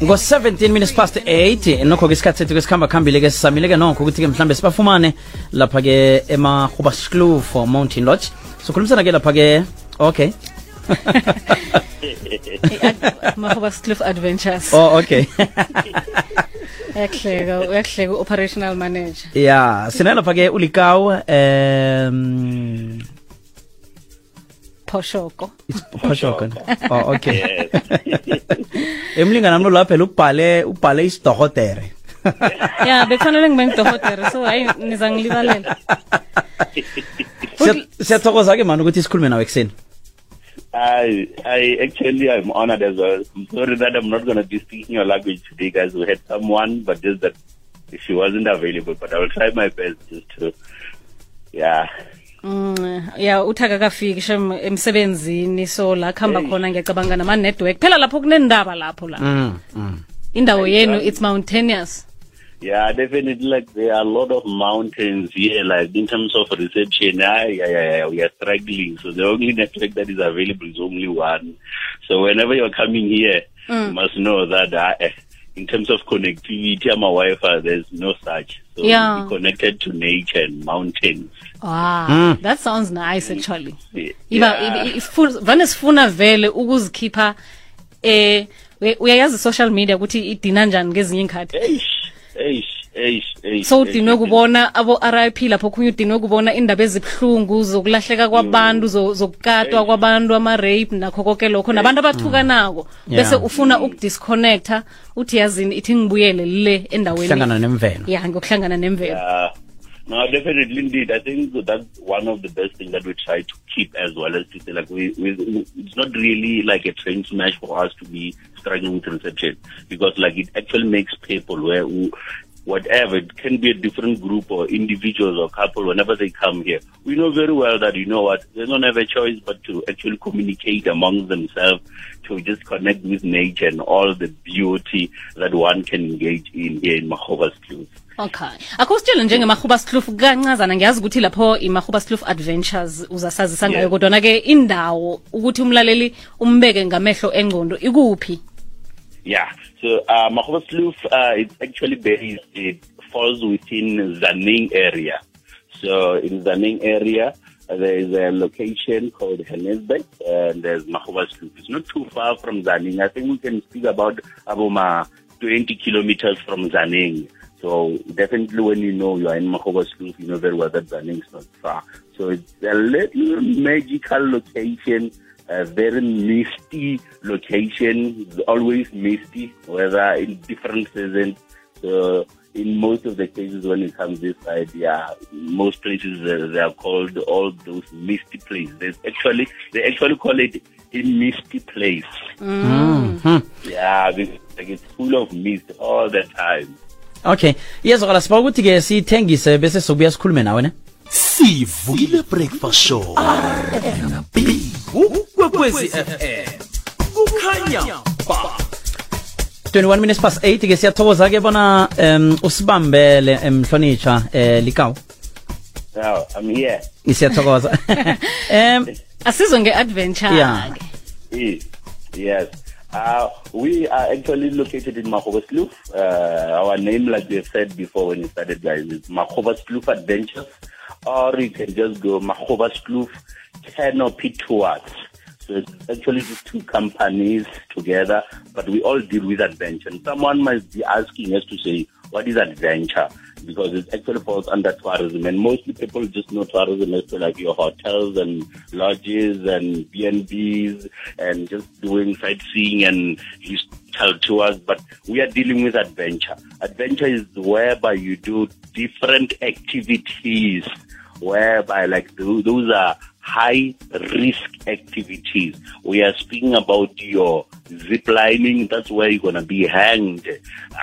ngo-17 minutes past 8 nokho-ke isikhathi sethu ke sikhamba khambile-ke sisamile-ke nokho ukuthi-ke mhlambe sibafumane lapha-ke emahubaslufo mountain lodge. Sokhulumisana-ke lapha-ke okay. Mahobas cliff adventures. Oh okay. Uyakuhleka uyakuhleka u-operational manager. Ya sinalapha-ke ulikaw um phoshoko phashoko oh okay emlingana mlo lapha phela ubhale ubhale isidohotere ya bekufanele ngibe ngidohotere so hayi niza ngilibalela Siya- siyathokoza-ke mani ukuthi sikhulume nawe ekuseni I, I actually, I'm honored as well. I'm sorry that I'm not going to be speaking your language today, guys. We had someone, but just that she wasn't available. But I will try my best just to, yeah. Mm, ya uthi akakafiki shem emsebenzini so la kuhamba khona ngiyacabanga nama-network phela lapho kunendaba lapho la mm, mm. indawo yenu it's mountainous Yeah, definitely. Like there are a lot of mountains here. Like in terms of reception, yeah, yeah, yeah, yeah, we are struggling. So the only network that is available is only one. So whenever you're coming here, mm. you must know that uh, in terms of connectivity, I'm a Wi-Fi. There's no such. So Yeah. be connected to nature and mountains. wow that sounds nice actually Yeah. iba iba- ifu- vane sifuna vele ukuzikhipha eh uya- uyayazi social media ukuthi idina njani ngezinye inkhathi Eish, eish, eish, eish, so eish. udinwe kubona abo-rip lapho khunye udinwe kubona indaba ezibuhlungu zokulahleka kwabantu zo- zokukatwa kwabantu ama-rape nakho konke lokho nabantu abathukanako. Bese Yeah. ufuna ukudisconnecta uthi yazini ithi ngibuyele le endaweni. Nemvelo. Ya ngokuhlangana nemvelo. No, definitely indeed. I think that's one of the best things that we try to keep as well as to say like we, we it's not really like a train smash for us to be struggling with reception because like it actually makes people where who, whatever it can be a different group or individuals or couple whenever they come here we know very well that you know what they don't have a choice but to actually communicate among themselves to just connect with nature and all the beauty that one can engage in here in Mahovas Clues. okay akho sitshele njengemahuba sluf kancazana ngiyazi ukuthi lapho imahuba sluf adventures uzasazisa ngayo Yeah. kodwana-ke indawo ukuthi umlaleli umbeke ngamehlo engcondo ikuphi Yeah. So uh, Magoebaskloof, uh, it's actually based, it falls within Tzaneen area. So in Tzaneen area, uh, there is a location called Haenertsburg and there's Magoebaskloof. It's not too far from Tzaneen. I think we can speak about about 20 kilometers from Tzaneen. So definitely when you know you are in Magoebaskloof, you know very well that Tzaneen is not far. So it's a little magical location a very misty location, It's always misty, whether in different seasons. So in most of the cases when it comes this side, yeah, most places uh, they are called all those misty places. There's actually they actually call it a misty place. Yeah, because, like it's full of mist all the time. okay iyezwakala siba ukuthi-ke siyithengise bese sokubuya sikhulume nawe ne sivukile breakfast show rnb ukwekwezi fm kukhanya ba 21 minutes past 8 ke siyathokoza-ke bona um usibambele emhlonitsha um likawo Now I'm here. siyathokoza um asizwe nge-adventure Yeah. Yes, yes. Uh, we are actually located in Mahoba Sloof. Uh, our name, like we have said before when we started, guys, is Mahoba Sloof Adventures. Or you can just go Mahoba Sloof Canopy Tours. Actually just two companies together, but we all deal with adventure. And someone must be asking us to say, what is adventure? Because it actually falls under tourism. And mostly people just know tourism as to like your hotels and lodges and B&Bs and just doing sightseeing and historical tours. But we are dealing with adventure. Adventure is whereby you do different activities whereby like those are high risk activities. We are speaking about your zip lining. That's where you're gonna be hanged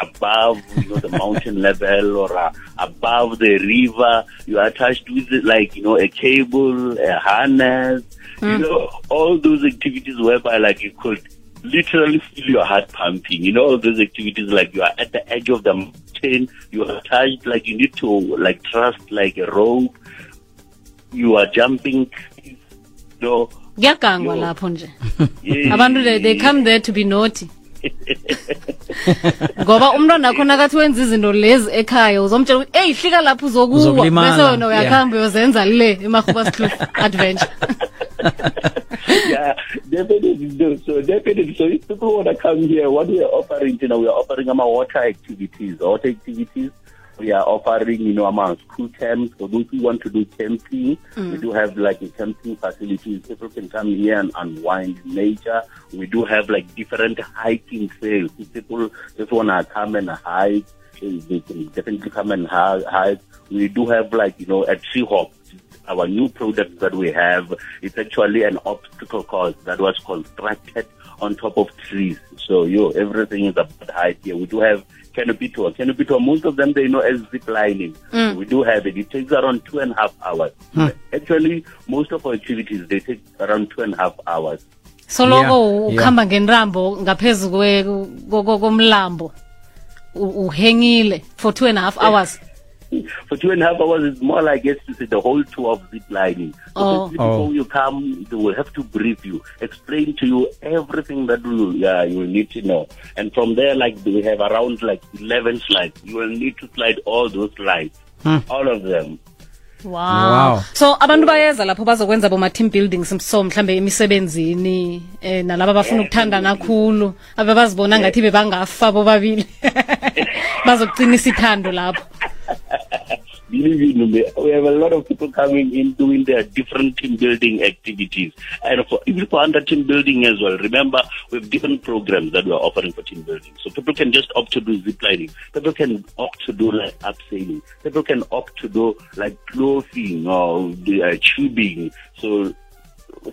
above, you know, the mountain level or uh, above the river. You are attached with like you know a cable, a harness. You know all those activities whereby like you could literally feel your heart pumping. You know all those activities like you are at the edge of the mountain. You are attached like you need to like trust like a rope you are jumping, know, kuyagangwa lapho nje abantu they, come there to be naughty ngoba umntwana wakho nakathi wenza izinto lezi ekhaya uzomtshela ukuthi eyi hlika lapho uzokuwa bese wena uyakuhamba uyozenza le emakhubaskloof adventure yeah, definitely. No, so definitely. So if people want to come here, what we are offering, you know, we are offering our water activities. Water activities. We are offering, you know, our school camps. For those who want to do camping, we mm. do have like a camping facility. People can come here and unwind in nature. We do have like different hiking trails. If people just want to come and hike, they can definitely come and hi- hike. We do have like, you know, a tree hop our new product that we have it's actually an obstacle course that was constructed on top of trees so yo everything is about height here we do have canopy tour canopy tour most of them they know as zip lining we do have it it takes around two and a half hours actually most of our activities they take around two and a half hours soloko Yeah, yeah. ukhamba ngenrambo ngaphezu kwe- ko- ko- komlambo u- uhengile for two and a half hours for two and a half hours it's more like yes to say the whole tour of zip lining so Oh. basically before Oh. you come they will have to brief you explain to you everything that you yeah, you will need to know. And from there like we have around like 11 slides. You will need to slide all those slides all of them. Wow. Wow. so abantu bayeza lapho bazokwenza boma team buildings so mhlambe emisebenzini eh nalabo abafuna nakhulu kakhulu ababazibona ngathi bebangafa bobabili. Bazokuqinisa ithando lapho believe in me, we have a lot of people coming in doing their different team building activities. And for, even for under team building as well, remember, we have different programs that we are offering for team building. So people can just opt to do zip lining. People can opt to do like abseiling. People can opt to do like clothing or uh, tubing. So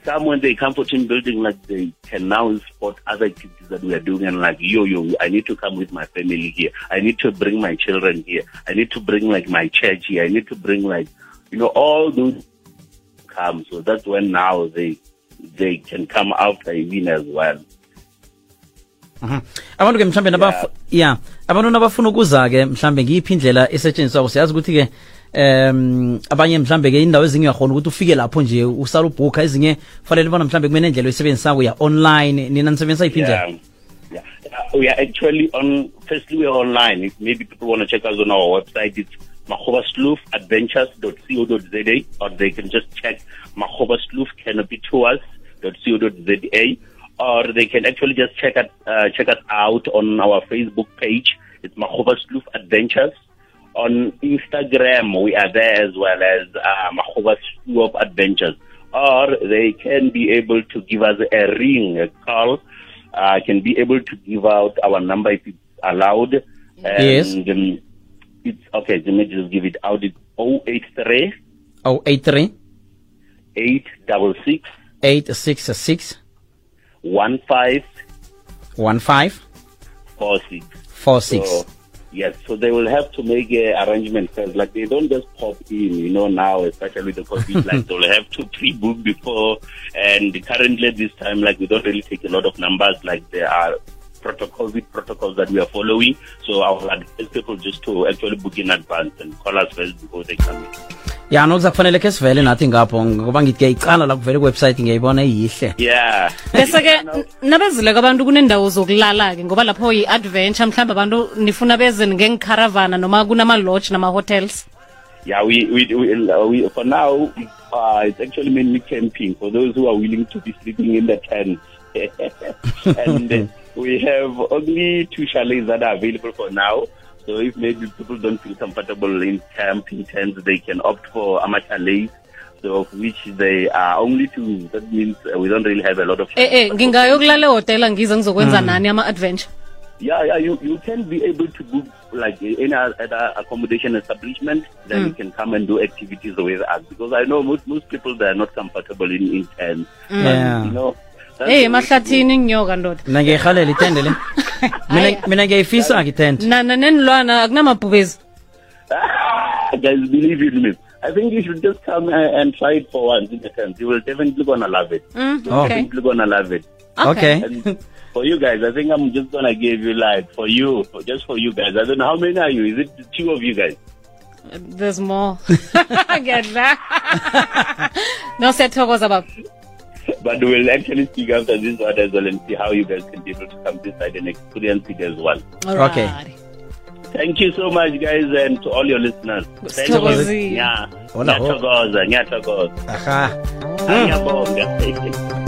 some when they come for team building, like they can now spot other activities that we are doing and like, yo, yo, I need to come with my family here. I need to bring my children here. I need to bring like my church here. I need to bring like, you know, all those come. So that's when now they, they can come after even as well. Mhm. abantu ke mhlambe nabaf ya abantu nabafuna ukuza ke mhlambe ngiyiphi indlela esetshenziswako siyazi ukuthi ke um abanye mhlambe ke indawo ezinye uyakhona ukuthi ufike lapho nje usala ubhukha ezinye fanele bona mhlambe kumele indlela oyisebenzisako ya online nina nisebenzisa yiphi indlela Yeah. We are actually on, firstly, we are online. If maybe people want to check us on our website, it's mahobasloof.adventures.co.za or they can just check mahobasloofcanopytours.co.za canopy tours.co.za or they can actually just check us, uh, check us out on our Facebook page. It's Adventures. On Instagram, we are there as well as uh, Mahoba Slew of Adventures. Or they can be able to give us a ring, a call. I can be able to give out our number if it's allowed. Yes. Um, it's okay. Let me just give it out. It's 083 083 866 866 15 15 46. 46 So, yes, so they will have to make a arrangement first. Like they don't just pop in, you know, now, especially with the COVID, like they'll have to pre-book before. And currently this time, like we don't really take a lot of numbers. Like there are protocol with protocols that we are following. So I will advise people just to actually book in advance and call us first before they come in. Ya nokuza kufanele ke sivele nathi ngapho ngoba ngithi ngiyayicala la kuvele kuwebsite ngiyayibona iyihle Yeah. bese ke n- nabezileko abantu kunendawo zokulala ke ngoba lapho yi-adventure mhlawumbe abantu nifuna beze ngengikharavana noma kunama-lodge nama-hotels Yeah, we, we, we, we for now, uh, it's actually mainly camping for those who are willing to be sleeping in the tent. and uh, we have only two chalets that are available for now. So if maybe people don't feel comfortable in camping tents, they can opt for ama chalets. So of which they are only two. That means uh, we don't really have a lot of. eh eh ngingayokulala ehotela ngize ngizokwenza nani ama-adventure Yeah, yeah, you, you can be able to book like any other accommodation establishment, then you can come and do activities with us. Because I know most, most people they are not comfortable in, in tents. Yeah. You know, that's eyi the- emahlathini nginyoka ndoda mina ngiyayihalela itende le Mina- mina ngiyayifisa ke itende nana nenilwana akunamabhubezi guys, believe in me. I think you should just come and, and try it for once in the tent. You will definitely gonna love it. Mm, okay Definitely gonna love it. okay And for you guys, I think I'm just gonna give you like for you, for, just for you guys. I don't know how many are you. Is it the two of you guys? there's more ngiyadla no siyathokoza baba but we'll actually speak after this one as well and see how you guys can be able to come this side and experience it as well. Okay. Thank you so much, guys, and to all your listeners. Thank you. Sithokozile. Yeah. Hola, ho. Ngiyathokoza, ngiyathokoza. aha Ngiyabonga.